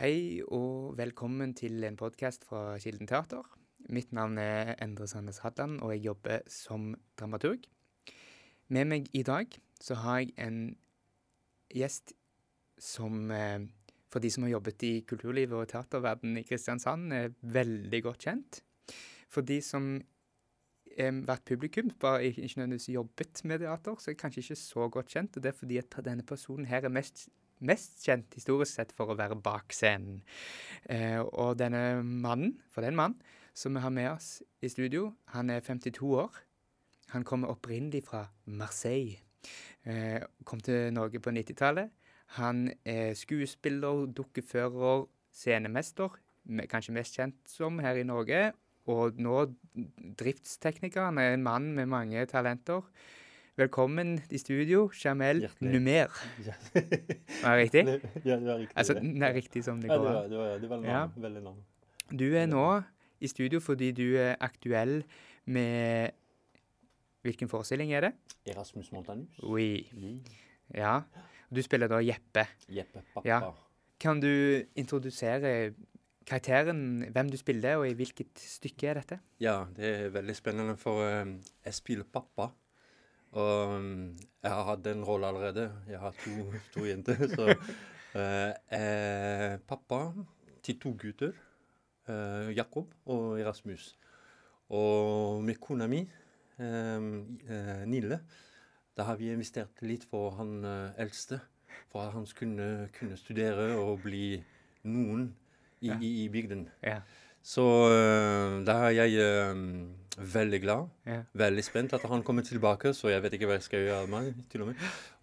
Hei og velkommen til en podkast fra Kilden Teater. Mitt navn er Endre Sandnes Hadland, og jeg jobber som dramaturg. Med meg i dag så har jeg en gjest som eh, for de som har jobbet i kulturlivet og teaterverdenen i Kristiansand, er veldig godt kjent. For de som har vært publikum, bare ikke nødvendigvis jobbet med teater, så er jeg kanskje ikke så godt kjent. Og det er fordi at denne personen her er mest, mest kjent historisk sett for å være bak scenen. Eh, og denne mannen, for det er en mann, som vi har med oss i studio, han er 52 år. Han kommer opprinnelig fra Marseille. Eh, kom til Norge på 90-tallet. Han er skuespiller, dukkefører, scenemester, kanskje mest kjent som her i Norge. Og nå driftstekniker. Han er en mann med mange talenter. Velkommen i studio, Jamel Numer. Ja. Var det riktig? Ja, det var riktig. Altså, det er riktig som det ja, går. det var, det var, det var Ja. veldig langt. Du er nå i studio fordi du er aktuell med Hvilken forestilling er det? Erasmus Montanus. Oui. Oui. Ja. Du spiller da Jeppe. Jeppe Pappa. Ja. Kan du introdusere karakteren, hvem du spiller, og i hvilket stykke er dette? Ja, det er veldig spennende, for jeg spiller pappa. Og um, jeg har hatt en rolle allerede. Jeg har to, to jenter. Så jeg er pappa til to gutter. uh, Jakob og Erasmus. Og med kona mi, um, eh, Nille, da har vi investert litt for han eh, eldste. For at han skulle kunne studere og bli noen i, Ja. i, i bygden. Ja. Så da har jeg veldig glad, Ja. veldig spent at han kommer tilbake, så jeg vet ikke hva jeg skal gjøre med til og med.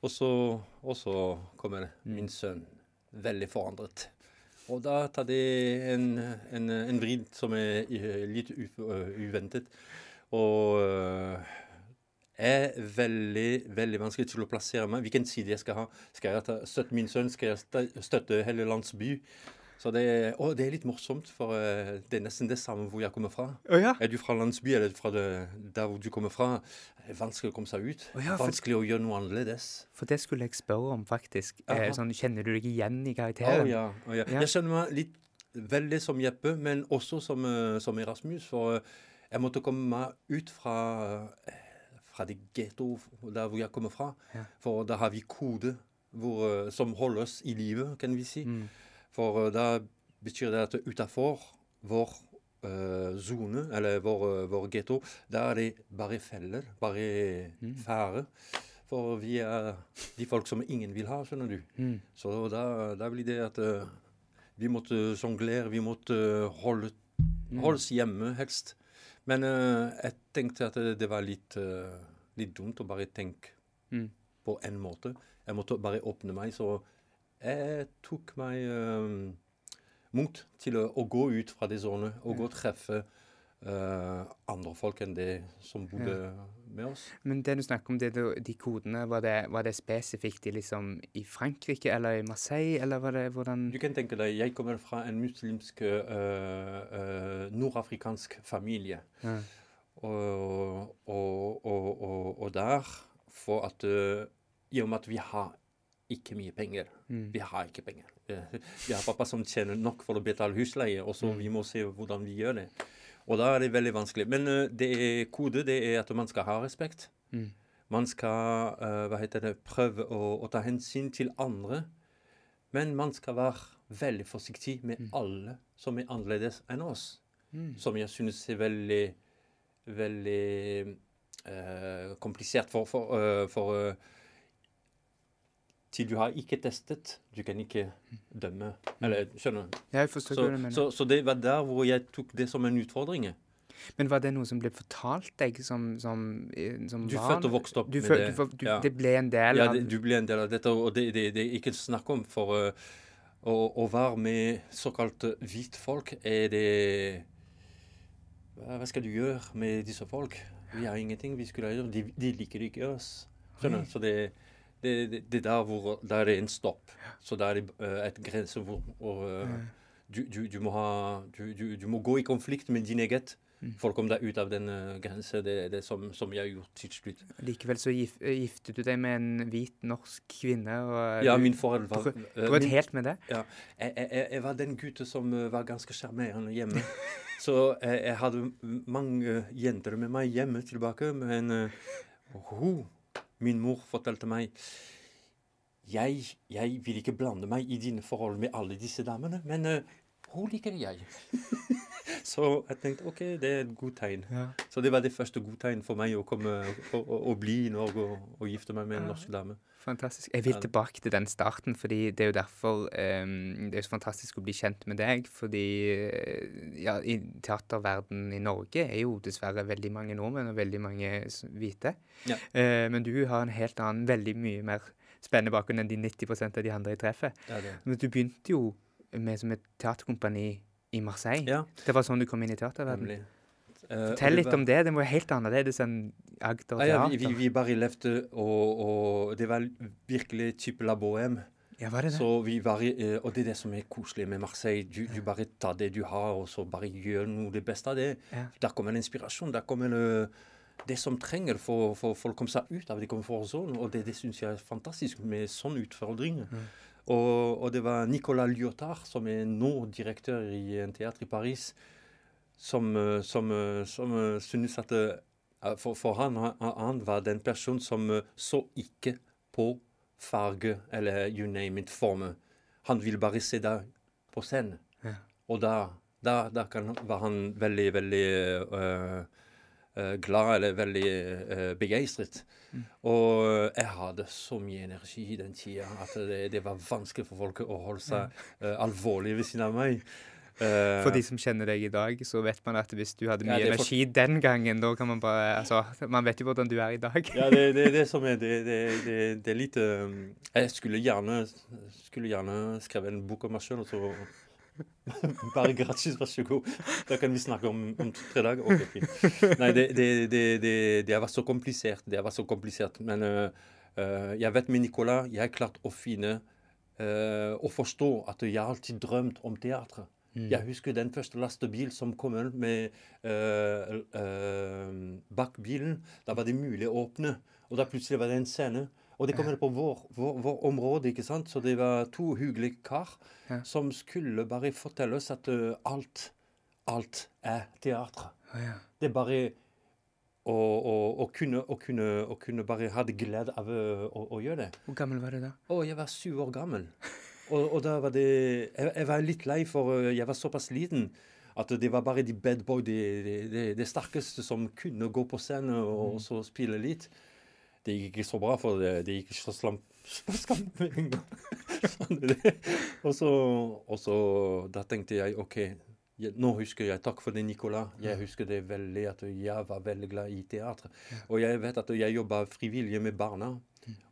Og så, og så kommer min sønn, veldig forandret. Og da tar det en, en, en vrid som er litt u, uh, uventet. Og uh, er veldig, veldig vanskelig til å plassere meg. Hvilken side jeg skal ha. Skal jeg støtte min sønn? Skal jeg støtte hele landsby? Så det, og det er litt morsomt, for eh, det er nesten det samme hvor jeg kommer fra. Oh, ja. Er du fra landsby, eller fra det, der hvor du kommer fra, det er vanskelig å komme seg ut. Oh, ja, for- vanskelig å gjøre noe annerledes. For det skulle jeg spørre om, faktisk. Eh, sånn, kjenner du deg igjen i karakteren? karakteren? ja, oh, ja. Ja. Jeg kjenner meg litt veldig som Jeppe, men også som, eh, som Erasmus. For eh, jeg måtte komme meg ut fra, eh, fra det getto der hvor jeg kommer fra. For da har vi kode hvor, eh, som holder oss i live, kan vi si. Mm. For eh, da betyr det at utafor vår sone, uh, eller vår, eh, vår getto, da er det bare feller, bare Mm. fære. For vi er de folk som ingen vil ha, skjønner du. Mm. Så da, da blir det at uh, vi måtte sjonglere, vi måtte eh, holde, holdes oss hjemme helst. Men uh, jeg tenkte at det, var litt, uh, litt dumt å bare tenke Mm. på en måte. Jeg måtte bare åpne meg, så jeg tok meg uh, mot til å, å gå ut fra det sånne, og gå og treffe uh, andre folk enn det som bodde med oss. Men det du snakker om, det, de kodene, var det, var det spesifikt i, liksom, i Frankrike eller i Marseille, eller var det hvordan Du kan tenke deg, jeg kommer fra en muslimsk uh, nordafrikansk familie. Ja. Og, og, og, og, der, for at I og med at vi har ikke mye penger Mm. Vi har ikke penger. Vi har pappa som tjener nok for å betale husleie, og så Mm. vi må se hvordan vi gjør det. Og da er det veldig vanskelig. Men eh, det er kode det er at man skal ha respekt. Mm. Man skal eh, hva heter det, prøve å, å ta hensyn til andre. Men man skal være veldig forsiktig med Mm. alle som er annerledes enn oss. Mm. Som jeg synes er veldig, veldig eh, komplisert for, for, eh, for eh, Til du har ikke testet, du kan ikke dømme. Eller, skjønner du? Ja, jeg forstår Så, hva du mener. så, så det var der hvor jeg tok det som en utfordring. Men var det noe som ble fortalt deg som, som, eh, som Du barn? Du født og vokste opp du, med det. Du, du, Ja. Det ble en del Ja, av det, du ble en del av dette, og det, det, det er ikke snakk om. For uh, å, å være med såkalte hvitfolk, er det hva, skal du gjøre med disse folk? Vi har ingenting vi skulle gjøre. De, de liker ikke oss. Skjønner du? Så det, det, det, det er der hvor Der er det en stopp. Så det er eh, et grense hvor hvor, eh, du, du, du, må ha, du, du, du må gå i konflikt med din eget For å komme deg ut av den uh, grensa, det er det som, som, jeg har gjort til slutt. Likevel så gif, giftet du deg med en hvit norsk kvinne. og Ja, min foreldre var Du brøt helt med det? Ja. Jeg, jeg, jeg, var den gutten som var ganske sjarmerende hjemme. så jeg, jeg, hadde mange jenter med meg hjemme tilbake, men hun, min mor, fortalte meg jeg, jeg vil ikke blande meg i dine forhold med alle disse damene, men uh, hun liker jeg. så jeg tenkte OK, det er et godt tegn. Ja. Så det var det første gode tegn for meg å komme å, å, å bli i Norge og, og, gifte meg med en norsk dame. Fantastisk. Jeg vil tilbake til den starten, fordi det er jo derfor um, det er så fantastisk å bli kjent med deg. Fordi ja, i teaterverdenen i Norge er jo dessverre veldig mange nordmenn og veldig mange hvite. Ja. Uh, men du har en helt annen, veldig mye mer spennende bakgrunn enn de 90 av de andre i treffet. Ja, Men du begynte jo med som et teaterkompani i Marseille. Ja. Det var sånn du kom inn i teaterverdenen. Uh, Fortell litt om det. Det var helt annerledes enn Agder teater. Ja, vi, vi, vi, bare levde, og, og, det var virkelig type la bohème. Ja, var det det? Så vi var, uh, og det er det som er koselig med Marseille. Du, du, bare tar det du har, og så bare gjør noe det beste av det. Ja. Der kommer en inspirasjon. Der kommer det som trenger for, for folk å komme seg ut av de komfortsonen. Og det, det syns jeg er fantastisk med sånne utfordringer. Mm. Og, og, det var Nicolas Lyotard, som er nå direktør i en teater i Paris, som, eh, som, eh, som eh, synes at for, for han, han, var den personen som så ikke på farge eller you name it, form. Han ville bare se deg på scenen. Ja. Og da, da, da kan, var han veldig, veldig uh, glad eller veldig uh, begeistret. Mm. Og jeg hadde så mye energi i den tida at det, det var vanskelig for folk å holde seg uh, alvorlig ved siden av meg. For de som kjenner deg i dag, så vet man at hvis du hadde mye ja, energi den gangen, da kan man bare Altså, man vet jo hvordan du er i dag. ja, det, det, det som er det, det, det, er litt Jeg skulle gjerne, skulle gjerne skrevet en bok om meg sjøl, og så Bare gratis, vær så god. Da kan vi snakke om, om tre dager. Ok, fint. Nei, det, det, det, det, har vært så komplisert. Det har vært så komplisert. Men uh, uh, jeg vet med Nicola, Jeg har klart å finne uh, og forstå at jeg alltid drømt om teatret. Mm. Jeg husker den første lastebil som kom med bakbilen. Da var det mulig å åpne. Og da plutselig var det en scene. Og det kommer på vår, vår, vår, område, ikke sant? Så det var to hyggelige kar som skulle bare fortelle oss at uh, alt, alt er teater. Ja. Det er bare å, å, å, kunne, å, kunne, å kunne bare ha glede av uh, å, gjøre det. Hvor gammel var du da? Å, jeg var syv år gammel. og, og, da var det jeg, jeg, var litt lei, for uh, jeg var såpass liten at det var bare de bad boy, de, de, de, de sterkeste, som kunne gå på scenen og, og så spille litt det gikk ikke så bra, for det, det gikk ikke så slamp... gang. og, så, og så da tenkte jeg OK, nå husker jeg Takk for det, Nicolas. Jeg husker det veldig at jeg var veldig glad i teater. Og jeg vet at jeg jobba frivillig med barna.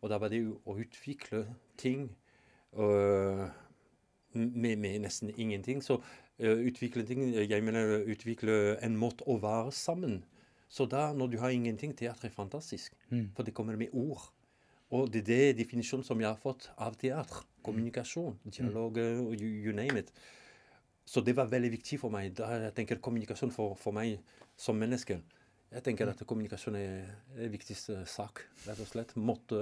Og da var det å utvikle ting uh, med, med, nesten ingenting. Så uh, utvikle ting Jeg mener utvikle en måte å være sammen så da, når du har ingenting, teater er fantastisk. Mm. For det kommer med ord. Og det er det definisjonen som jeg har fått av teater. Kommunikasjon, mm. dialog, mm. you, you, name it. Så det var veldig viktig for meg. Da jeg tenker kommunikasjon for, for meg som menneske. Jeg tenker at kommunikasjon er den viktigste sak, rett og slett. Måtte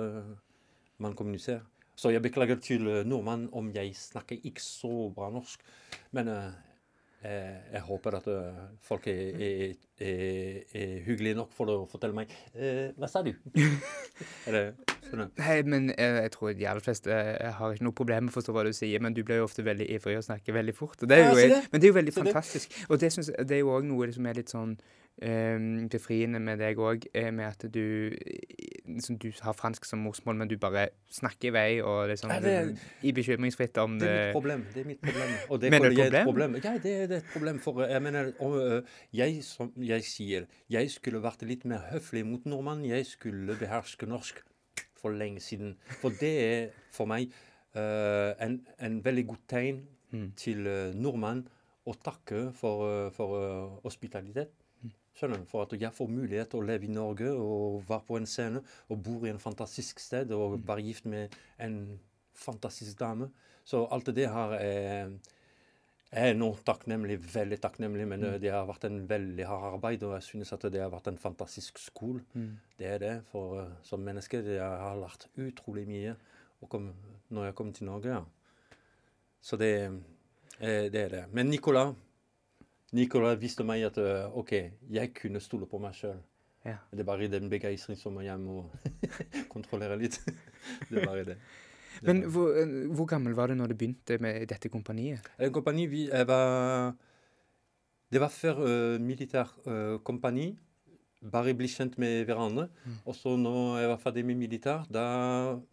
man kommunisere. Så jeg beklager til nordmann om jeg snakker ikke så bra norsk. Men uh, Eh, jeg håper at uh, folk er, er, er, er, hyggelige nok for å fortelle meg eh, Hva sa du? er det sånn? Nei, men jeg, jeg tror de aller fleste har ikke noe problem med å forstå hva du sier, men du blir jo ofte veldig ivrig og snakker veldig fort. Det jo, ja, det. Men det er jo veldig fantastisk. Det. Og det, synes, det er jo òg noe som er litt sånn um, befriende med deg òg, med at du liksom, Du har fransk som morsmål, men du bare snakker i vei og liksom, Nei, det, i bekymringsfritt om det. Det er mitt problem. Det er mitt problem. Og det mener du et problem? Ja, det, det, er et problem. For jeg mener og, jeg, som jeg sier, jeg skulle vært litt mer høflig mot nordmann. Jeg skulle beherske norsk for lenge siden. For det er for meg uh, en, en, veldig godt tegn mm. til uh, nordmann å takke for, uh, for hospitalitet. Skjønner du? For at jeg får mulighet til å leve i Norge og være på en scene og bor i en fantastisk sted og mm. være gift med en fantastisk dame. Så alt det her er Jeg er nå takknemlig, veldig takknemlig, men Mm. det har vært en veldig hard arbeid, og jeg synes at det har vært en fantastisk skole. Mm. Det er det, for eh, som menneske det jeg har lært utrolig mye kom, når jeg kom til Norge. ja. Så det, eh, det er det. Men Nicolas Nicolas viste meg at eh, OK, jeg kunne stole på meg sjøl. Ja. Det er bare den begeistringen som jeg må kontrollere litt. det er bare det. Det Men hvor, eh, hvor gammel var du når du begynte med dette kompaniet? En kompani vi jeg var Det var før uh, militær uh, kompani. Bare bli kjent med hverandre. Mm. Og så når jeg var ferdig med militær, da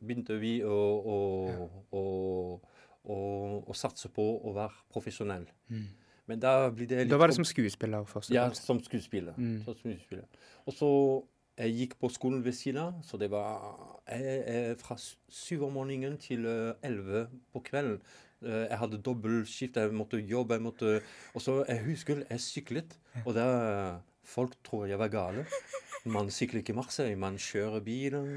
begynte vi å, å, Ja. å, å satse på å være profesjonell. Mm. Men da blir det litt Da var det som skuespiller først Ja, som skuespiller. Mm. Som skuespiller. Og så jeg gikk på skolen ved siden av, så det var jeg, jeg, fra syv om morgenen til eh, elleve på kvelden. Eh, Jeg hadde dobbeltskift, jeg måtte jobbe, jeg måtte Og så jeg husker jeg syklet, og da Folk tror jeg var gale. Man sykler ikke i Marseille, man kjører bilen.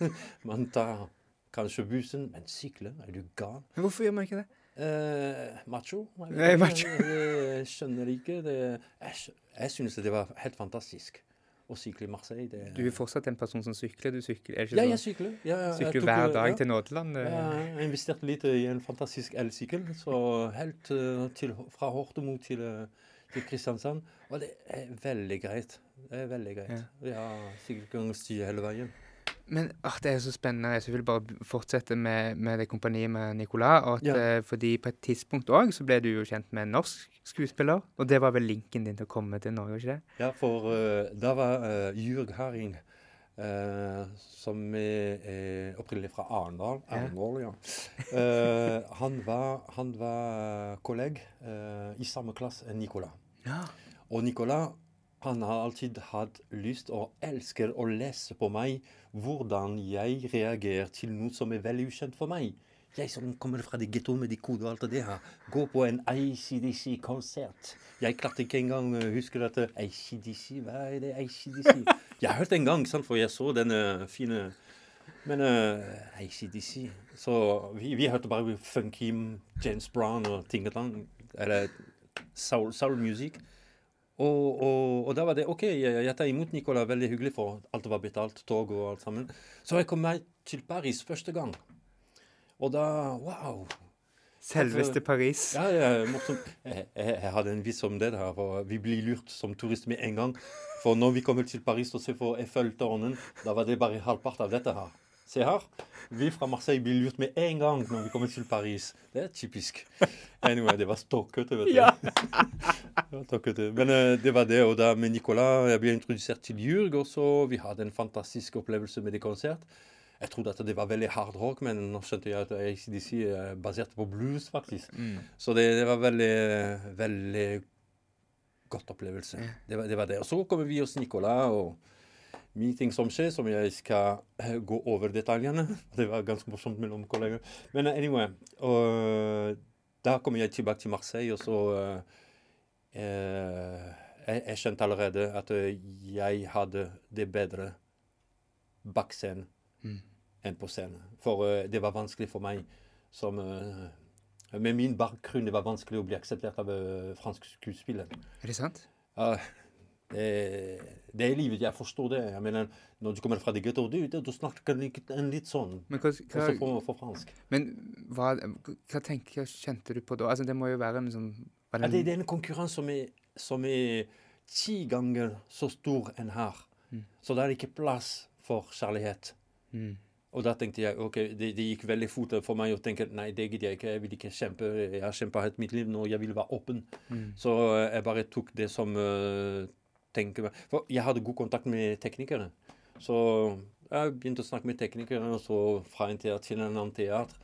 Man tar kanskje bussen, men sykler? Er du gal? Men hvorfor gjør man ikke det? Eh, macho? Jeg Nei, ikke, macho. Jeg skjønner ikke. Det, jeg jeg synes det var helt fantastisk å sykle i Marseille. Det, Du er fortsatt en person som sykler? Du sykler, er det ja, jeg sånn? sykler. Ja, ja, jeg Sykler tok, hver eh, dag ja. til Nådeland? eh? Ja, jeg investerte litt i en fantastisk elsykkel. Så helt eh, til, fra Hortemo til, til Kristiansand. Og det er veldig greit. Det er veldig greit. Ja, Vi har styre hele veien. Men ah, det er så spennende. Jeg vil bare fortsette med, med det kompaniet med Nicolas. Og at, Ja. eh, fordi på et tidspunkt òg så ble du jo kjent med en norsk skuespiller. Og det var vel linken din til å komme til Norge, ikke det? Ja, for uh, da var uh, Jørg Haring, uh, som er, er opprinnelig fra Arendal Ja. Ja. Eh, han, var, han var kolleg eh, i samme klasse enn Nicolas. Ja. Og Nicolas han har alltid hatt lyst og elsker å lese på meg hvordan jeg reagerer til noe som er veldig ukjent for meg. Jeg som kommer fra det gettoet med de kodene og alt det her. Gå på en ACDC-konsert. Jeg klarte ikke engang å huske dette. eh, ACDC, hva er det ACDC? Jeg har hørt en gang, sant, for jeg så denne fine Men uh, ACDC Så vi, vi hørte bare Funkim, James Brown og ting og tang. Eller soul, soul music. Og, og, og da var det OK, jeg, tar imot Nicolas, veldig hyggelig, for alt var betalt, tog og alt sammen. Så jeg kom meg til Paris første gang. Og da Wow! Selveste Paris. Ja, ja, morsomt. Jeg, jeg, jeg hadde en viss om det der, for vi blir lurt som turist med en gang. For når vi kommer til Paris og ser på Eiffeltårnet, da var det bare halvpart av dette her. Se her. Vi fra Marseille blir lurt med en gang når vi kommer til Paris. Det er typisk. Anyway, det var stokkete, vet du. Ja. Det var stokkete. Men eh, det var det. Og da med Nicolas jeg ble introdusert til Jurg, og så vi hadde en fantastisk opplevelse med det konsert. Jeg trodde at det var veldig hard rock, men nå skjønte jeg at ACDC er basert på blues, faktisk. Mm. Så det, det var veldig, veldig godt opplevelse. Det, var, det var det. Og så kommer vi hos Nicolas, og mye ting som skjer, som jeg skal eh, gå over detaljene. Det var ganske morsomt mellom kolleger. Men eh, anyway, og da kommer jeg tilbake til Marseille, og så eh, eh, jeg, jeg skjønte allerede at jeg hadde det bedre bak scenen Mm. enn på scenen. For det var vanskelig for meg som Med min bakgrunn det var vanskelig å bli akseptert av uh, fransk skuespiller. Er det sant? Ja, det, det er livet. Jeg forstår det. Jeg mener, Når du kommer fra det gettoet, du, du snakker en litt sånn. Men hva, Også for, for fransk. men hva, hva tenker, kjente du på da? Altså, det må jo være en sånn var Ja, det det, er en konkurranse som er, som er ti ganger så stor enn her. Mm. Så det er ikke plass for kjærlighet. mm. Og da tenkte jeg ok, det, det gikk veldig fort for meg å tenke nei, det gidder jeg ikke. Jeg vil ikke kjempe. Jeg har kjempa hele mitt liv nå. Jeg vil være åpen. Mm. Så eh, jeg bare tok det som uh, tenker meg For jeg hadde god kontakt med teknikere. Så jeg begynte å snakke med teknikere, og så fra en teater til en annen teater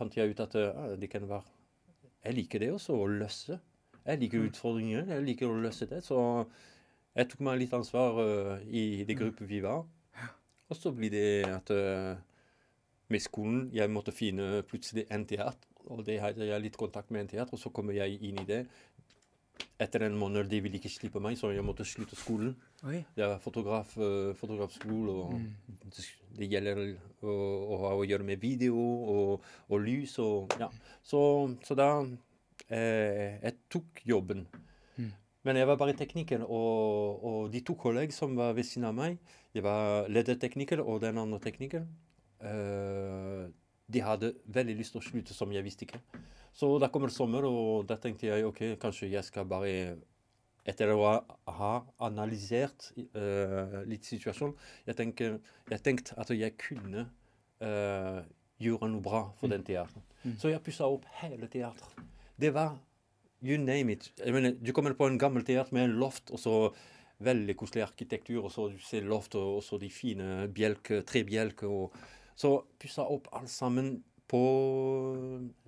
fant jeg ut at ja, det kan være Jeg liker det også, å løse. Jeg liker utfordringer. Jeg liker å løse det. Så jeg tok meg litt ansvar uh, i det gruppe vi var. Og så blir det at uh, med skolen jeg måtte finne plutselig en teater. Og det hadde jeg litt kontakt med en teater, og så kommer jeg inn i det. Etter en måned de ville ikke slippe meg, så jeg måtte slutte skolen. Oi. Det er fotograf, uh, fotografskole, og Mm. det, gjelder å, å ha å gjøre med video og, og lys og Ja. Så, så da eh, jeg tok jobben. Mm. Men jeg var bare tekniker, og, og de to kollegene som var ved siden av meg, det var ledertekniker og den andre teknikeren, eh, de hadde veldig lyst til å slutte, som jeg visste ikke. Så da kommer sommer, og da tenkte jeg ok, kanskje jeg skal bare etter å ha, analysert uh, litt situasjonen, jeg, tenker, jeg tenkte at jeg kunne uh, gjøre noe bra for den teateren. Mm. Så jeg pussa opp hele teateret. Det var you name it. Jeg mener, du kommer på en gammel teater med en loft, og så veldig koselig arkitektur, og så du ser loftet, og så de fine bjelke, trebjelker. og Så pussa opp alt sammen på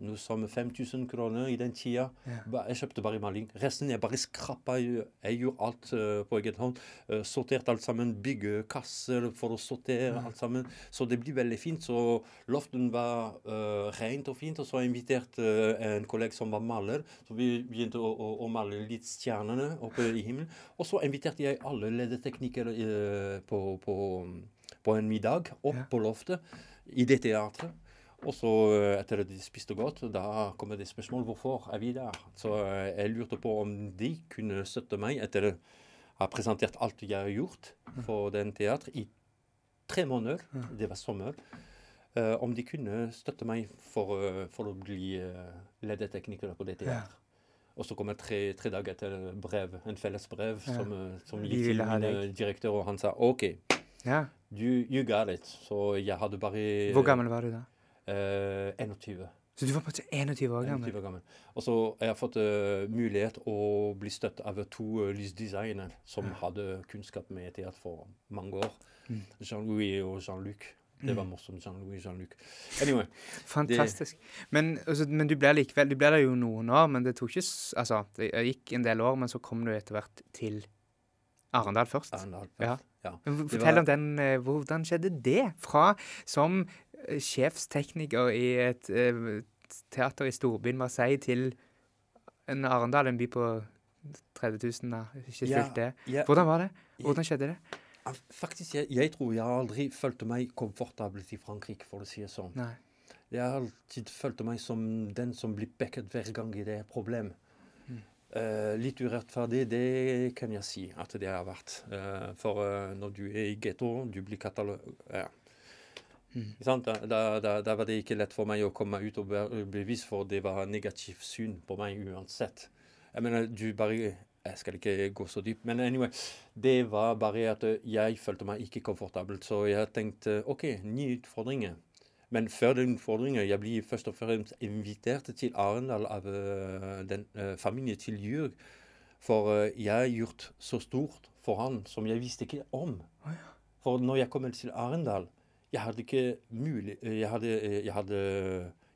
noe som 5000 kroner i den tida. Ja. Jeg kjøpte bare maling. Resten jeg bare skrappa. Jeg gjorde alt eh, på egen hånd. Uh, sorterte alt sammen. Bygge kasser for å sortere alt sammen. Så det blir veldig fint. Så loften var uh, rent og fint. Og så inviterte uh, en kollega som var maler. Så vi begynte å, å, å male litt stjernene oppe i himmelen. Og så inviterte jeg alle ledeteknikere eh, på, på, på en middag opp Ja. på loftet i det teatret. Og så eh, etter at de spiste godt, da kommer det spørsmål hvorfor er vi der. Så eh, jeg lurte på om de kunne støtte meg etter å ha presentert alt jeg har gjort for den teater i tre måneder. Det var sommer. Uh, om de kunne støtte meg for, uh, for å bli uh, ledertekniker på det teatret. Og så kommer tre, tre dager etter brev, en felles brev Ja. som, uh, som gikk til min direktør, og han sa OK, ja. you, you got it. Så jeg hadde bare Hvor gammel var du da? Uh, 21. Så du var på 21 år 21 gammel? år gammel. Og så har jeg fått uh, mulighet å bli støtt av to uh, lysdesignere som hadde kunnskap med teater for mange år. Mm. Jean-Louis og Jean-Luc. Det var morsomt. Jean-Louis og Jean-Luc. Anyway. Fantastisk. Men, altså, men du ble likevel Du ble der jo noen år, men det tok ikke Altså, det gikk en del år, men så kom du etter hvert til Arendal først. Arendal først. Ja. Men Fortell var- om den. eh, Hvordan skjedde det? Fra som eh, sjefstekniker i et eh, teater i storbyen Marseille til en Arendal, en by på 30 000, da. Ikke Ja, fullt det. Hvordan var det? Hvordan skjedde det? Faktisk, jeg, jeg tror jeg aldri følte meg komfortabel i Frankrike, for å si det sånn. Nei. Jeg har alltid følt meg som den som blir backet hver gang det er et problem. Eh, litt urettferdig, det kan jeg si at det har vært. Uh, for uh, når du er i getto, du blir katalog... Ja. Mm. Da, da, da, var det ikke lett for meg å komme ut og be- bevise, for det var negativt syn på meg uansett. Jeg mener, du bare Jeg skal ikke gå så dypt, men anyway. Det var bare at jeg følte meg ikke komfortabel, så jeg tenkte OK, nye utfordringer. Men før den utfordringen Jeg blir først og fremst invitert til Arendal av eh, den eh, familien til Jørg. For eh, jeg har gjort så stort for han som jeg visste ikke om. For når jeg kom til Arendal Jeg hadde ikke mulig Jeg hadde, jeg hadde,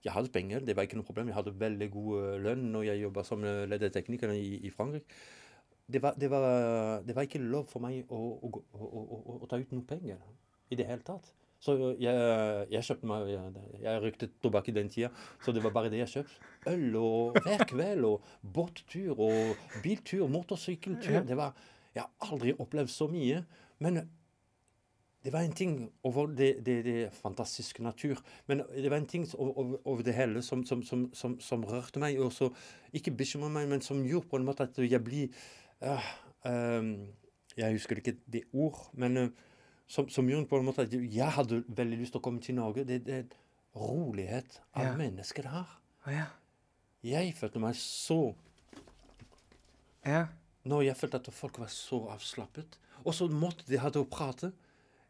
jeg hadde penger, det var ikke noe problem. Jeg hadde veldig god lønn når jeg jobba som ledertekniker i, i Frankrike. Det var, det, var, det var ikke lov for meg å, å, å, å, å, å ta ut noe penger i det hele tatt. Så jeg, jeg kjøpte meg Jeg, jeg røykte tobakk i den tida, så det var bare det jeg kjøpte. Øl og hver kveld og båttur og biltur, motorsykkeltur. Det var Jeg har aldri opplevd så mye. Men det var en ting over det, det, det fantastiske natur. Men det var en ting over, over- det hele som, som, som, som, som rørte meg, og så ikke bekymra meg, men som gjorde på en måte at jeg blir uh, um, Jeg husker ikke det ord, men øh, som, som gjorde på en måte at jeg hadde veldig lyst til å komme til Norge. Det, det er rolighet av Ja. mennesker her. Ja. Jeg følte meg så Ja. Når jeg følte at folk var så avslappet. Og så måtte de ha det å prate.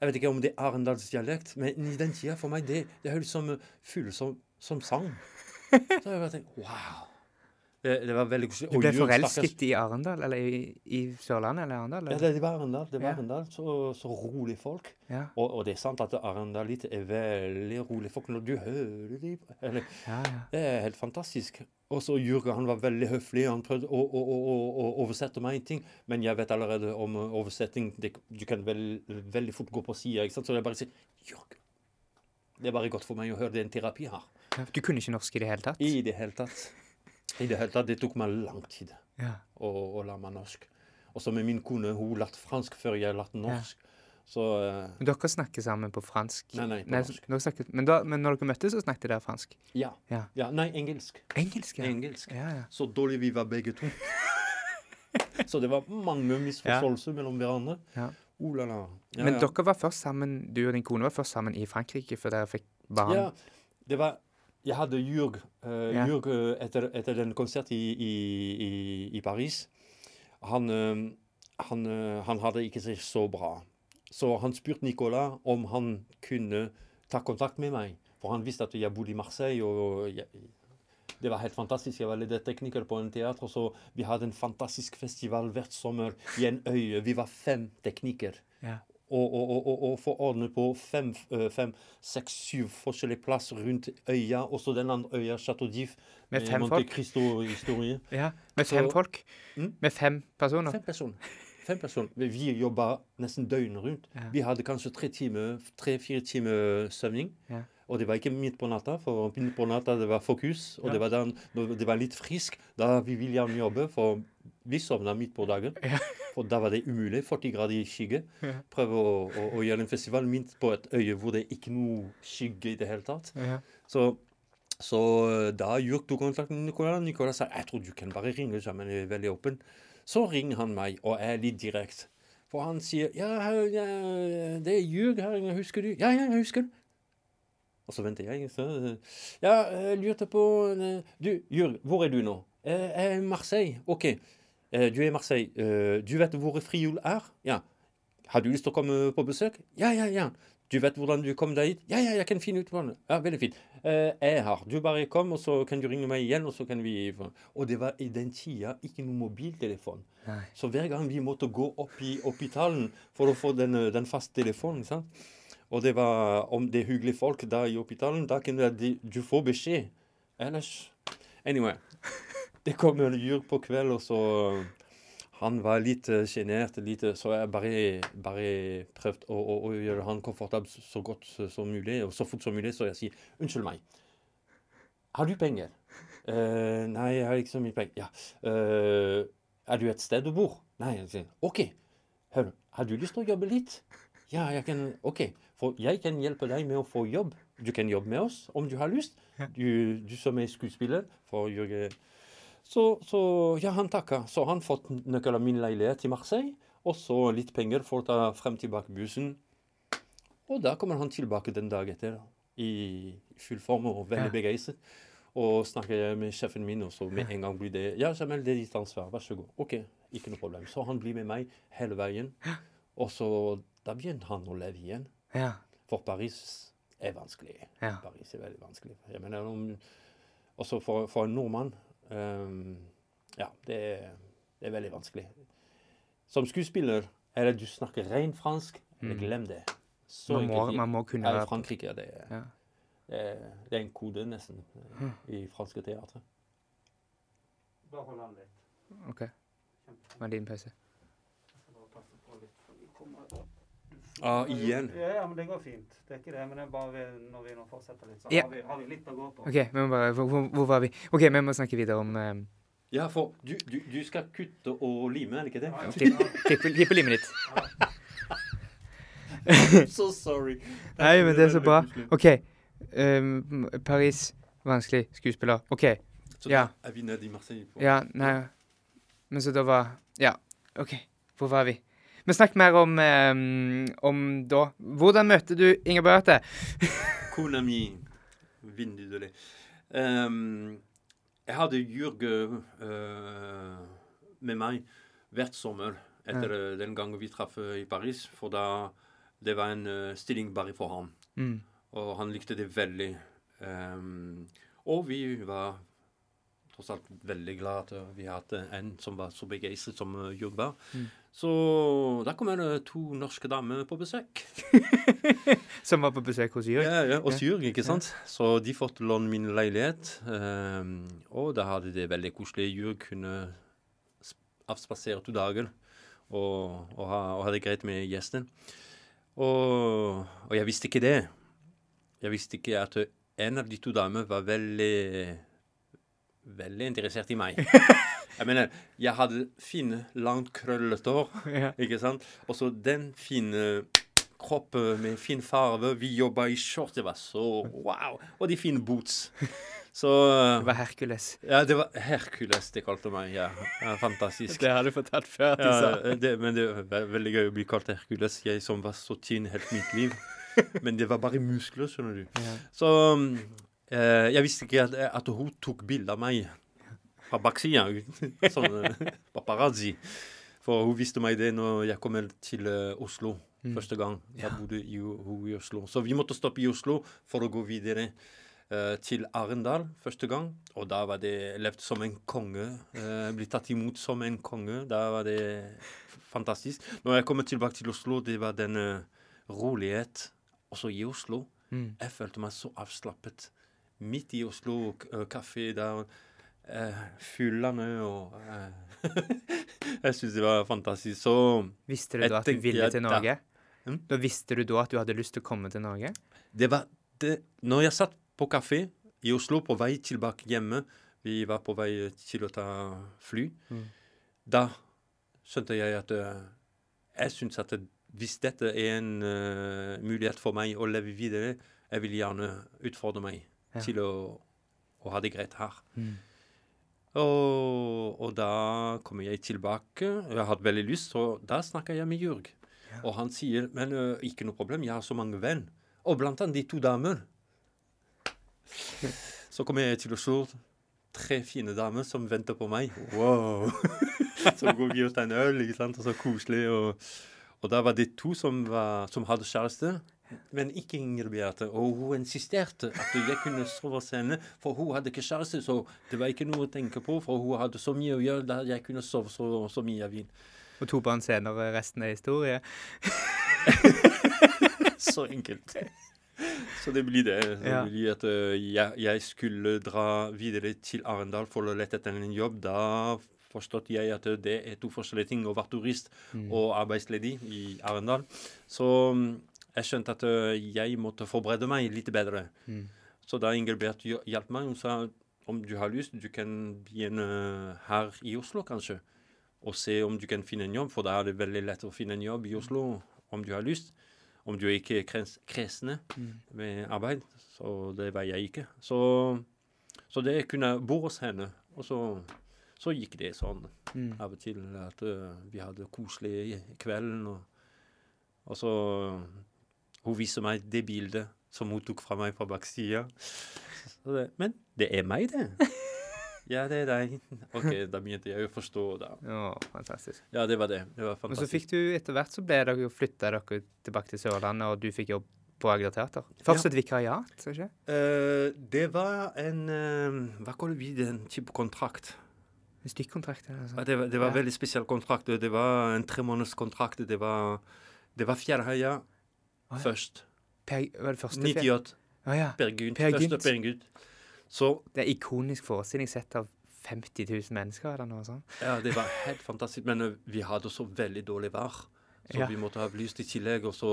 Jeg vet ikke om det er arendalsdialekt, men i den tida for meg det, det hørtes som fugler som, som sang. Så jeg bare tenkte wow. Det, det var veldig koselig. Du ble Jørn forelsket i Arendal? Eller i, i Sørlandet eller Arendal? Ja, eller? det, det var Arendal. Det var Ja. Arendal. Så, så rolig folk. Ja. Og, og det er sant at arendalitter er veldig rolig folk når du hører dem. Eller, Ja, ja. det er helt fantastisk. Og så Jørgen han var veldig høflig. Han prøvde å, å, å, å, å oversette meg en ting. Men jeg vet allerede om uh, oversetting. Det, du kan veld, veldig fort gå på sida. Så jeg bare sier Jørgen. Det er bare godt for meg å høre det er en terapi her. Ja, Du kunne ikke norsk i det hele tatt? I det hele tatt. I det hele tatt. Det tok meg lang tid Ja. å, å lære meg norsk. Og så med min kone, hun lærte fransk før jeg lærte norsk. Så uh, Men dere snakker sammen på fransk? Nei, nei, på Nei, norsk. snakker, men, da, men når dere møttes, så snakket dere fransk? ja. Ja. ja. Nei, engelsk. Engelsk, ja. Engelsk. Ja, ja. Så dårlig vi var begge to. så det var mange misforståelser mellom hverandre. Ja. Oh, la, la. Ja, Men ja. dere var først sammen, du og din kone var først sammen i Frankrike før dere fikk barn? Ja, det var Jeg hadde jurg, uh, Ja. jurg uh, etter, etter den konserten i, i, i, i Paris. Han, uh, han, eh, han hadde ikke seg så bra. Så han spurte Nicolas om han kunne ta kontakt med meg. For han visste at jeg bodde i Marseille. og jeg, Det var helt fantastisk. Jeg var ledertekniker på en teater. Så vi hadde en fantastisk festival hvert sommer i en øye. Vi var fem teknikere Ja. Og, og, og, og, få ordne på fem, øh, fem, seks, syv forskjellige plass rundt øya. Også den andre øya, Chateau d'If, Med fem Monte folk? Cristo-historie. Ja, Med Så- fem folk? Mm? Med fem personer? Fem personer. Fem personer. Vi jobba nesten døgnet rundt. Ja. Vi hadde kanskje tre timer, tre-fire timer søvning. Ja. Og det var ikke midt på natta, for midt på natta det var fokus. Og Ja. det var den, det var litt frisk, da vi gjerne jobbe, for vi sovna midt på dagen. Ja. For da var det umulig. 40 grader i skygge. Prøve å, å, å gjøre en festival minst på et øye hvor det ikke er noe skygge i det hele tatt. Ja. Så, så eh, da gjorde tok kontakt med Nicolas. Nicolas sa jeg tror du kan bare ringe, sammen, men jeg er veldig åpen. Så ringer han meg og er litt direkte. For han sier ja, ja, det er ljug her, husker du? Ja, ja, jeg husker. Og så venter jeg. Så, ja, jeg lurte på eh, Du, Jurg, hvor er du nå? «Eh, Jeg er i Marseille. OK. Eh, Du er i Marseille. Eh, Du vet hvor frihjul er? Ja. Har du lyst til å komme på besøk? Ja, ja, ja. Du vet hvordan du kom deg hit? Ja, ja, jeg kan finne ut hvordan. Ja, veldig fint. Eh, jeg her. Du bare kom, og så kan du ringe meg igjen, og så kan vi Og det var i den tida ikke noen mobiltelefon. Nei. Så hver gang vi måtte gå opp i Oppitalen for å få den, eh, den faste telefonen, sant? og det var om det er hyggelige folk da i hospitalen, da kan du, du få beskjed. Ellers Anyway. Det kommer Jørg på kveld, og så Han var litt uh, sjenert, litt, eh, så jeg bare, bare prøvde å, å, å gjøre han komfortabel så, godt som mulig, og så fort som mulig, så jeg sier unnskyld meg. Har du penger? Uh, nei, jeg har ikke så mye penger. Ja. Uh, er du et sted du bor? Nei. Jeg sier, OK. Hør, har du lyst til å jobbe litt? Ja, jeg kan OK. For jeg kan hjelpe deg med å få jobb. Du kan jobbe med oss om du har lyst. Du, du som er skuespiller. For Jørge så, så ja, han takka. Så han fått nøkkel av min leilighet i Marseille. Og så litt penger for å ta frem tilbake bussen. Og da kommer han tilbake den dag etter i full form og veldig Ja. begeistret. Og snakker med sjefen min, og så med en gang blir det Ja, Jamel, det er ditt ansvar. Vær så god. OK, ikke noe problem. Så han blir med meg hele veien. Og så da begynte han å leve igjen. Ja. For Paris er vanskelig. Ja. Paris er veldig vanskelig. Jeg mener, om, også for, for en nordmann Ja, det er, det er veldig vanskelig. Som skuespiller er det du snakker ren fransk, eller glem det. Så Man må, enkelt. man må kunne være Frankrike er det, Ja. det, er, det er en kode, nesten, eh, i franske teatre. Bare hold an litt. OK. Med din pause. Bare passe på litt, for vi kommer- Ah, igjen. Ja, ja, men det går fint. Det er ikke det, men det er bare vi- når vi nå fortsetter litt, så Ja. har, vi, har vi litt å gå på. OK, vi må bare, hvor, hvor, var vi? OK, vi må snakke videre om eh, Ja, for du, du, du skal kutte og lime, er det ikke det? Ja, tipp- limet ditt. so sorry. Nei, men det er så bra. OK. Um, Paris, vanskelig skuespiller. OK. Så Ja. da er vi nede i Marseille. på- Ja, nei Men så da var Ja, OK. Hvor var vi? Men snakk mer om, um, om da. Hvordan møtte du Inger Beate? Kona mi, vidunderlig. Um, jeg hadde Jørg uh, med meg hvert sommer etter ja. den gangen vi traff eh, i Paris. For da det var en uh, stilling bare for ham. Mm. Og han likte det veldig. Um, og vi var tross alt veldig glad at vi hadde en som var så begeistret som Jørg var. Mm. Så da kommer det to norske damer på besøk. Som var på besøk hos Jørg? Ja, ja, hos Jørg, ikke sant? Så de fått låne min leilighet. Um, og da hadde det veldig koselig. Jørg kunne sp- avspasere to dager og, og, ha, og ha det greit med gjesten. Og, og jeg visste ikke det. Jeg visste ikke at en av de to damene var veldig veldig interessert i meg. Jeg mener, jeg hadde fine, langt krøllete hår. Ikke sant? Og så den fine kropp eh, med fin farve. Vi jobba i shorts. Det var så wow! Og de fine boots. Så Det var Hercules. Ja, det var Hercules de kalte meg. Ja, fantastisk. Det har du fortalt før at du Ja, sa. det, men det var veldig gøy å bli kalt Hercules. Jeg som var så tynn helt mitt liv. Men det var bare muskler, skjønner du. Ja. Så eh, jeg visste ikke at, at hun tok bilde av meg fra baksida. Sånn paparazzi. For hun visste meg det når jeg kom til eh, Oslo Mm. første gang. Da Ja. bodde hun i Oslo. Så vi måtte stoppe i Oslo for å gå videre uh, til Arendal første gang. Og da var det levd som en konge. Uh, blitt tatt imot som en konge. Da var det fantastisk. Når jeg kommer tilbake til Oslo, det var den eh, rolighet også i Oslo. Mm. Jeg følte meg så avslappet. Midt i Oslo, øh, kafé der, uh, fuglene og eh, Jeg syns det var fantastisk. Så Visste du da at du ville til Norge? Mm? Da visste du da at du hadde lyst til å komme til Norge? det var det Når jeg satt på kafé i Oslo på vei tilbake hjemme, vi var på vei til å ta fly, Mm. da skjønte jeg at øh, Jeg syns at hvis dette er en uh, mulighet for meg å leve videre, jeg vil gjerne utfordre meg Ja. til å, å ha det greit her. Mm. Og, og da kommer jeg tilbake. Jeg har hatt veldig lyst, så da snakker jeg med Jørg. Ja. Og han sier men ø, ikke noe problem, jeg har så mange venn. Og blant annet de to damer. Så kommer jeg til Oslo. Tre fine damer som venter på meg. Wow! så går vi og tar en øl, ikke sant, og så koselig. Og, og da var det to som, var, som hadde kjæreste. Men ikke Ingrid Beate. Og hun insisterte at jeg kunne sove hos henne, for hun hadde ikke kjæreste. Så det var ikke noe å tenke på, for hun hadde så mye å gjøre der jeg kunne sove så, så mye jeg vil. Og to barn senere, resten er historie. Så enkelt. Så det blir det. det Ja. blir at øh, jeg, jeg skulle dra videre til Arendal for å lete etter en jobb. Da forstod jeg at det er to forskjellige ting å være turist Mm. og arbeidsledig i Arendal. Så mm, jeg skjønte at øh, jeg måtte forberede meg litt bedre. Mm. Så da Ingelbert hj- hjalp meg, hun sa om du har lyst, du kan begynne her i Oslo kanskje. Og se om du kan finne en jobb, for da er det veldig lett å finne en jobb i Oslo om du har lyst. Om du ikke er kresne Mm. med arbeid. Så det var jeg ikke. Så, så det kunne bo hos henne. Og så, så gikk det sånn Mm. av og til at uh, vi hadde koselig kvelden. Og, og så Hun viser meg det bildet som hun tok fra meg fra baksida. Men det er meg, det. Ja, det er deg. OK, da begynte jeg å forstå. da. Å, fantastisk. Ja, det var det. Det var Men så fikk du etter hvert så ble dere jo flytta dere tilbake til Sørlandet, og du fikk jobb på Agder Teater. Først et vikariat, skal ikke? Uh, det var en uh, Hva kaller vi den type kontrakt? En stykkontrakt Altså. Ja, det, var, det var Ja. veldig spesiell kontrakt. Det var en tremånederskontrakt. Det var, det var fjærhøya. Å, ja. først. Per, var det første 98. Å ja. Per Gynt. Per Gynt. Per Gynt. Så Det er ikonisk forestilling sett av 50 000 mennesker, eller noe sånt. ja, det var helt fantastisk. Men eh, vi hadde så veldig dårlig vær. Så Ja. vi måtte ha lyst i tillegg. Og så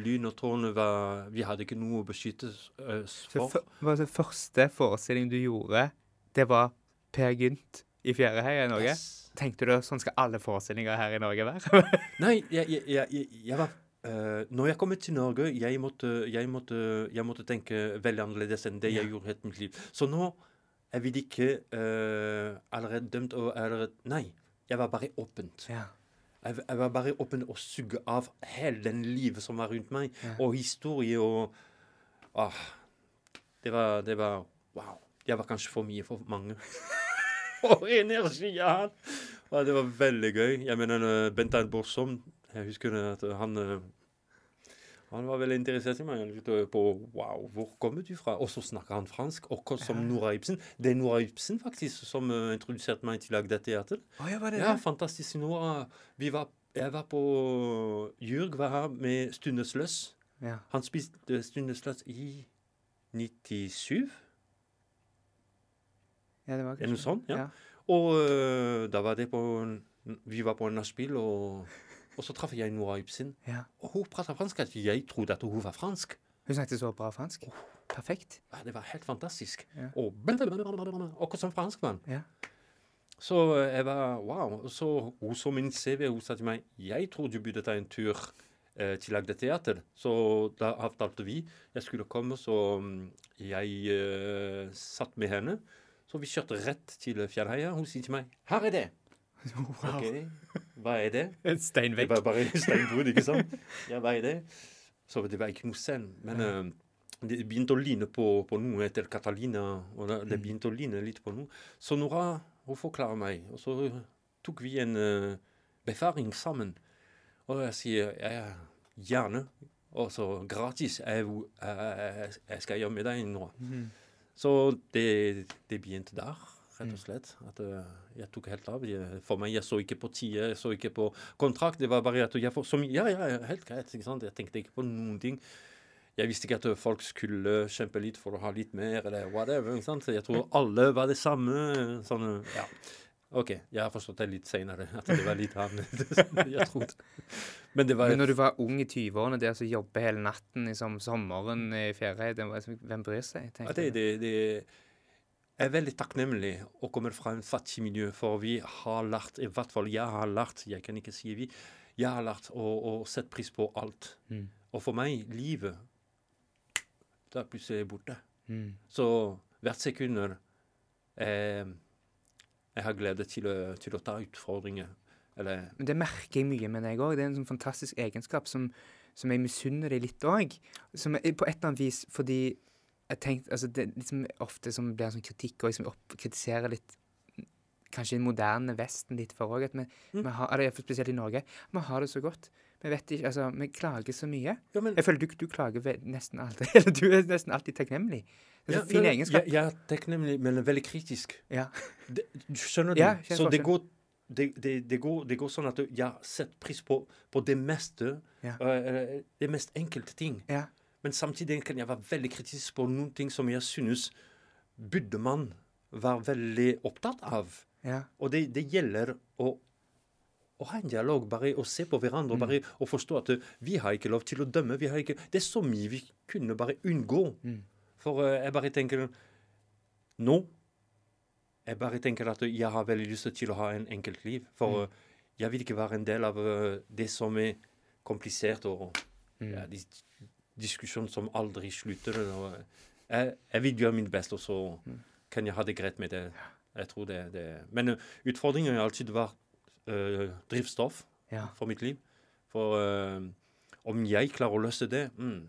lyn og tårn var Vi hadde ikke noe å beskytte oss Så for. for, var det første forestilling du gjorde, det var Per Gynt i Fjæreheia i Norge? Yes. Tenkte du sånn skal alle forestillinger her i Norge være? Nei, jeg, jeg, jeg, jeg var eh, Når jeg kom til Norge, jeg måtte, jeg, måtte, jeg måtte tenke veldig annerledes enn det jeg gjorde helt mitt liv. Så nå jeg vil ikke uh, allerede dømt og allerede Nei. Jeg var bare åpent. ja. Jeg, jeg var bare åpen og suge av hele den livet som var rundt meg, Ja. og historie og ah, det, var, det var Wow. Jeg var kanskje for mye for mange. og energi jeg hadde! Ja, det var veldig gøy. Jeg mener uh, Bent Eid Borsom Jeg husker at han eh, han var veldig interessert i meg. På wow, hvor kommer du fra? Og så snakker han fransk, akkurat som Nora Ibsen. Det er Nora Ibsen faktisk som uh, introduserte meg til Agder Teater. Oh, ja, det Ja, det? fantastisk. Nora. Vi var, jeg var på Jørg var her med Stundesløs. Ja. Han spiste Stundesløs i 97, ja, det var ikke sånn. noe sånt? Ja. Ja. Og uh, da var det på Vi var på en nachspiel, og, og så traff jeg Nora Ibsen. ja. Og hun prata fransk. at Jeg trodde at hun var fransk. Hun snakket så bra fransk. Perfekt. Ja, det var helt fantastisk. Ja. Og akkurat som franskmann. Ja. Så øh, jeg var Wow. Så hun så min CV, hun sa til meg Jeg tror du burde ta en tur eh, til Agde Teater. Så da avtalte vi jeg skulle komme, så mm, jeg eh, satt med henne. Så vi kjørte rett til Fjellheia. Hun sier til meg 'Her er det'. Wow. Ok, hva er det? En stein Det var bare steinbrudd, ikke sant? Ja, hva er det? Så det var ikke noe scene. Men Ja. eh, det begynte å ligne på, på noe etter Catalina. og det, det Mm. begynte å ligne litt på noe. Så Nora hun forklarer meg, og så tok vi en uh, befaring sammen. Og jeg sier ja, gjerne. Og så gratis. Jeg, jeg, jeg skal gjøre med deg, Nora. Mm. Så det, det begynte der, rett og slett. At eh, jeg tok helt av. Jeg, for meg, jeg så ikke på tid, jeg så ikke på kontrakt. Det var bare at jeg for, som, Ja, ja, helt greit. ikke sant? Jeg tenkte ikke på noen ting. Jeg visste ikke at folk skulle kjempe litt for å ha litt mer, eller whatever. ikke sant? Jeg tror alle var det samme. Sånn, ja. OK, jeg har forstått det litt seinere, at det var litt annerledes enn jeg trodde. Men det var Men når du var ung i 20-årene, det å jobbe hele natten liksom, sommeren i det liksom- hvem bryr seg? Ja, tenker det, jeg. det, det er veldig takknemlig å komme fra en fattig miljø, for vi har lært, i hvert fall jeg har lært, jeg kan ikke si vi, jeg har lært å, å sette pris på alt. Mm. Og for meg, livet, Da plutselig er jeg borte. Mm. Så hvert sekund eh, jeg har glede til å, til å ta utfordringer. Eller Men det merker jeg mye med deg òg. Det er en sånn fantastisk egenskap som, som jeg misunner deg litt òg. På et eller annet vis fordi jeg tenkte, altså Det liksom ofte som blir en sånn kritikk og liksom opp, kritiserer litt Kanskje den moderne Vesten litt for òg. Mm. fall spesielt i Norge, vi har det så godt. Vi vet ikke, altså, vi klager så mye. ja, men, Jeg føler du, du klager nesten alltid. Eller du er nesten alltid takknemlig. Det er ja, fin egenskap. Jeg, ja, er takknemlig, men veldig kritisk. Ja. Det, du skjønner? Ja, jeg skjønner så det går, det, det, det, går, det går sånn at jeg setter pris på, på det meste. Ja. Uh, det mest enkelte ting. Ja. Men samtidig kan jeg være veldig kritisk på noen ting som jeg synes burde man være veldig opptatt av. ja. Og det, det gjelder å, å ha en dialog, bare å se på hverandre Mm. bare og forstå at uh, vi har ikke lov til å dømme. vi har ikke, Det er så mye vi kunne bare unngå. Mm. For uh, jeg bare tenker Nå Jeg bare tenker at jeg har veldig lyst til å ha en enkelt liv. For Mm. uh, jeg vil ikke være en del av det som er komplisert og Mm. ja, de diskusjoner som aldri slutter. Jeg, jeg vil gjøre mitt beste, og så Mm. kan jeg ha det greit med det. Jeg tror det, det. Men uh, utfordringen har alltid vært uh, drivstoff ja. for mitt liv. For uh, om jeg klarer å løse det mm,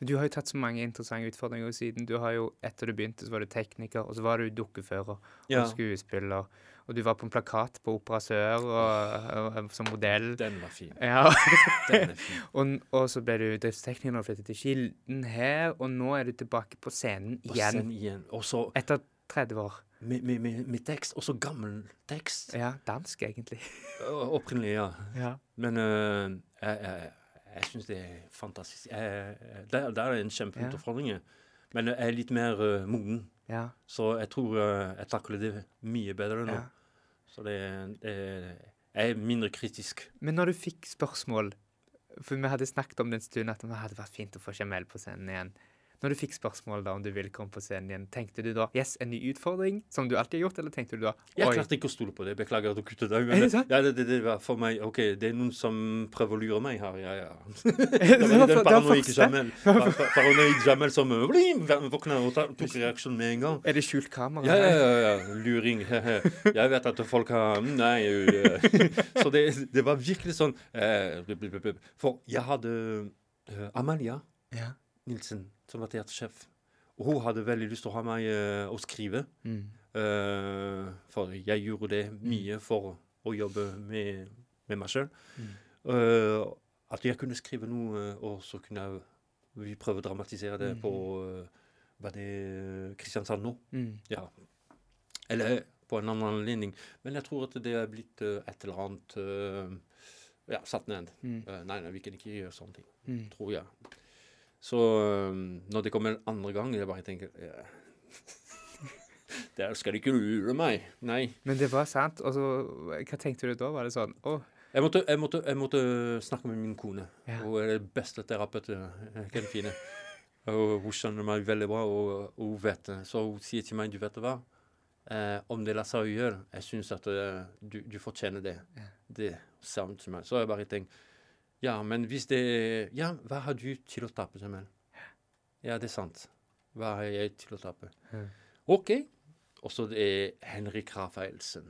Du har jo tatt så mange interessante utfordringer siden. Du har jo, Etter du begynte, så var du tekniker, og så var du dukkefører Ja, og skuespiller. Og du var på en plakat på Opera Sør og, og, som modell. den var fin. Ja, Den er fin. og, og så ble du driftstekniker og flyttet til Kilden her, og nå er du tilbake på scenen på igjen. Scenen igjen. Også, Etter 30 år. med, med, med, med tekst. Og så gammel tekst. Ja, dansk, egentlig. Opprinnelig, ja. Ja. Men uh, jeg, jeg, jeg syns det er fantastisk. Jeg, der, der er en kjempeutfordring. Men jeg er litt mer uh, moden. ja. Så jeg tror uh, jeg takler det mye bedre nå. ja. Så det, det er mindre kritisk. Men når du fikk spørsmål For vi hadde snakket om det en stund at det hadde vært fint å få Jamel på scenen igjen. Når du fikk spørsmål da om du ville komme på scenen igjen, tenkte du da yes, en ny utfordring, som du alltid har gjort, eller tenkte du da oi Jeg klarte ikke å stole på det. Beklager at du kuttet deg. Er det? Ja, det, det, det var for meg OK, det er noen som prøver å lure meg her. Ja, ja. Det var den paranoide. Jamel, pa- pa- paranoid Jamel som våkna og tok reaksjon med en gang. Er det skjult kamera? Ja, ja, ja, ja. Luring. Jeg vet at folk har Nei. Så det, det var virkelig sånn eh. For jeg hadde eh, Amalia Ja. Nilsen, som var teatersjef. Og hun hadde veldig lyst til å ha meg uh, å skrive. Mm. Uh, for jeg gjorde det mye for å jobbe med, med meg sjøl. Mm. at jeg kunne skrive noe, og så kunne jeg, vi prøve å dramatisere det mm. på uh, Var det Kristiansand nå? Mm. Ja. Eller på en annen anledning. Men jeg tror at det er blitt et eller annet Ja, satt ned. Mm. Nei, nei, vi kan ikke gjøre sånne ting. Mm. Tror jeg. Så eh, når det kommer en andre gang, jeg bare tenker ja. Der skal de ikke lure meg. Nei. Men det var sant. Og så, hva tenkte du da? Var det sånn Å, Jeg måtte, jeg måtte, jeg måtte snakke med min kone. Ja. Hun er den beste terapeuten jeg kan finne. Og hun skjønner meg veldig bra, og, og hun vet det. Så hun sier til meg, du vet hva, eh, om det lar seg gjøre, jeg syns at uh, du, du fortjener det. Ja. Det sa hun til meg. Så jeg bare tenkt, Ja, men hvis det Ja, hva har du til å tape, Samuel? Ja, det er sant. Hva har jeg til å tape? Mm. OK. Og så det er Henrik Rafaelsen.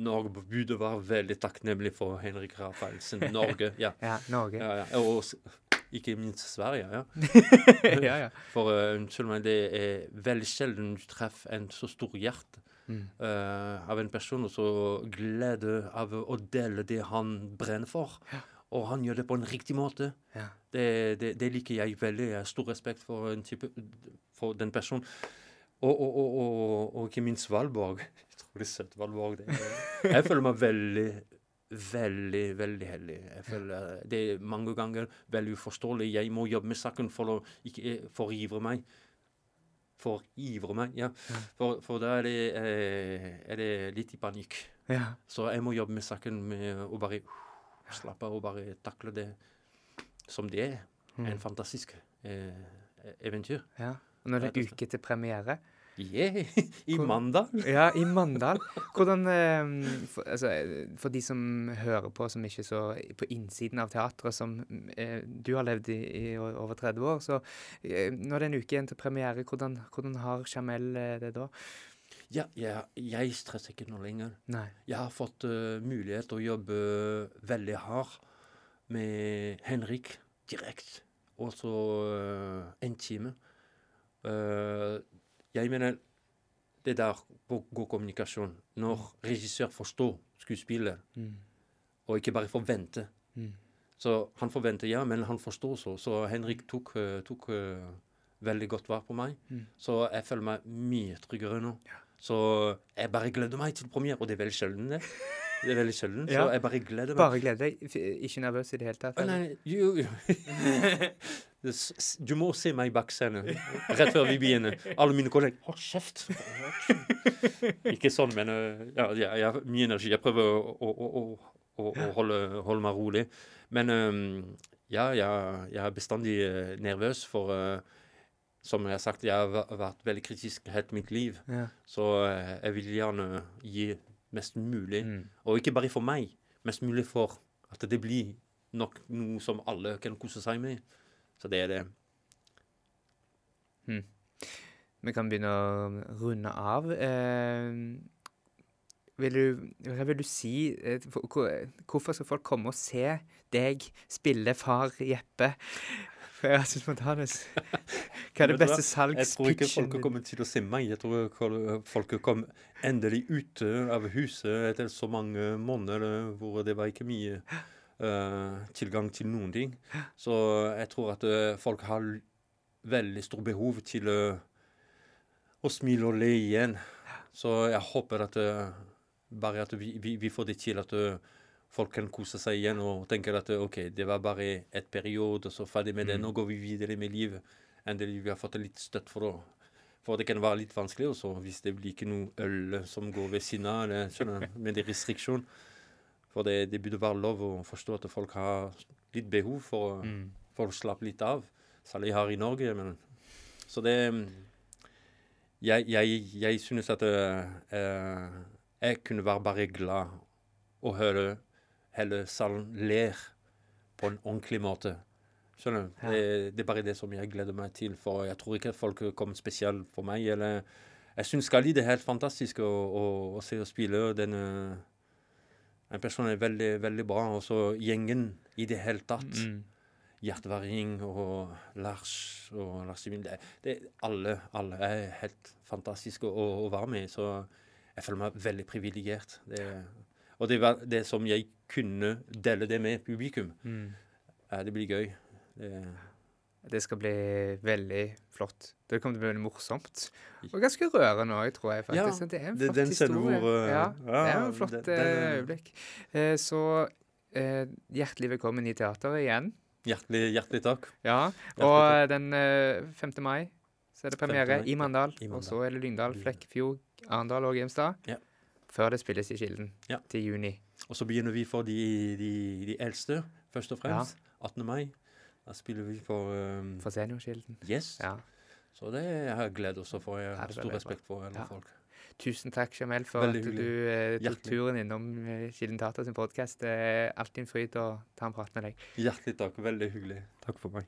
Norge burde være veldig takknemlig for Henrik Rafaelsen. Norge, ja. Ja, Norge. ja, ja. Og ikke minst Sverige, ja. ja, ja. For uh, unnskyld meg, det er veldig sjelden du treffer en så stor hjerte Mm. Uh, av en person, og så glede av å dele det han brenner for. Og han gjør det på en riktig måte. Ja. Det, det, det liker jeg veldig. Jeg har stor respekt for, en type, for den personen. Og, og, og, og, ikke minst Valborg. Utrolig søtt Valborg. Det Jeg føler meg veldig, veldig, veldig heldig. Jeg føler Det er mange ganger veldig uforståelig. Jeg må jobbe med saken for å ikke forivre meg. Forivre meg, ja. For, for da er det, eh, er det litt i panikk. ja. Så jeg må jobbe med saken med å bare slappe av og bare takle det som det er. Mm. En fantastisk eh, eventyr. ja. Og nå er det en uke til premiere. Yeah, I Hvor- Mandal. Ja, i Mandal. Hvordan eh, for, altså, for de som hører på, som ikke er så på innsiden av teatret, som eh, du har levd i, i over 30 år, så eh, når det er en uke igjen til premiere, hvordan, hvordan har Jamel det da? Ja, jeg, jeg stresser ikke noe lenger. Nei. Jeg har fått uh, mulighet til å jobbe veldig hardt med Henrik direkte. Og så eh, en time. Uh, jeg mener det der på god kommunikasjon. Når regissør forstår skuespiller, Mm. og ikke bare forventer. Mm. Så han forventer, ja, men han forstår så. Så Henrik tok, tok veldig godt vare på meg. Mm. Så jeg føler meg mye tryggere nå. Så jeg bare gleder meg til premiere, og det er veldig sjelden, det. Det er veldig sjelden, Ja. så jeg bare gleder meg. Bare gleder deg. Ikke nervøs i det hele tatt? Oh, nei, jo, jo. Du må se meg i bakscenen rett før vi begynner. Alle mine kolleger Hold kjeft! Ikke sånn, men øh, ja, jeg, har mye energi. Jeg prøver å, å, å, å, holde, holde meg rolig. Men øhm, ja, jeg, jeg er bestandig øh, nervøs for øh, Som jeg har sagt, jeg har vært veldig kritisk helt mitt liv. Ja. Så øh, jeg vil gjerne gi mest mulig. Mm. Og ikke bare for meg, mest mulig for at det blir nok noe som alle kan kose seg med. Så det er det. Vi kan begynne å runde av. Eh, vil, du, hva vil du si eh, hvor, Hvorfor skal folk komme og se deg spille far Jeppe? For jeg syns man tar det Hva er det beste salgspitchen? Jeg tror ikke folk kommer til å se meg. Jeg tror folk kom endelig ute av huset etter så mange måneder eh, hvor det var ikke mye uh, tilgang til noen ting. Så jeg tror at eh, folk har veldig stort behov til uh, å smile og le igjen. Så jeg håper at eh, bare at vi, vi, vi får det til at eh, folk kan kose seg igjen og tenke at eh, OK, det var bare et periode, så ferdig med det. Mm. Nå går vi videre med livet. Endelig vi har fått litt støtt for det. For det kan være litt vanskelig også hvis det blir ikke noe øl som går ved siden av, eller, skjønner du, med det restriksjon. For det, det burde være lov å forstå at folk har litt behov for, Mm. for å slappe litt av. Særlig her i Norge. Men, så det Jeg, jeg, jeg synes at uh, jeg kunne være bare glad å høre hele salen ler på en ordentlig måte. Skjønner du? Ja. Det, det er bare det som jeg gleder meg til. For jeg tror ikke folk kommer spesielt for meg. Eller jeg syns Skali det er helt fantastisk å, å, å se og spille. Den, eh, en person er veldig, veldig bra. Og så gjengen i det hele tatt. Mm. Hjertevaring og Lars og Lars Emil det, det, alle, alle er helt fantastiske å, å være med. Så jeg føler meg veldig privilegert. Og det var det som jeg kunne dele det med publikum. Mm. Det blir gøy. Det, Det skal bli veldig flott. Det kommer til å bli veldig morsomt. Og ganske rørende òg, tror jeg faktisk. Ja, det er en flott den historie. hvor, eh, ja, ja, det er en flott den- den, eh, eh, øyeblikk. Eh, Så eh, hjertelig velkommen i teateret igjen. hjertelig, hjertelig takk. Ja, og takk. eh, den eh, 5. mai så er det premiere mai, i Mandal. i Og så er det Lyngdal. Flekkefjord, Arendal og Grimstad. Ja. Før det spilles i Kilden Ja. til juni. Og så begynner vi for de, de, de eldste, først og fremst. 18. mai. Da spiller vi for um, For seniorkilden. Yes. Ja. Så det har jeg glede også for. Jeg har stor respekt for alle Ja. folk. Tusen takk, Jamel, for Veldig at hyggelig. du eh, tok Hjertelig. turen innom eh, Kilden Data sin podkast. Det er alltid en fryd å ta en prat med deg. Hjertelig takk. Veldig hyggelig. Takk for meg.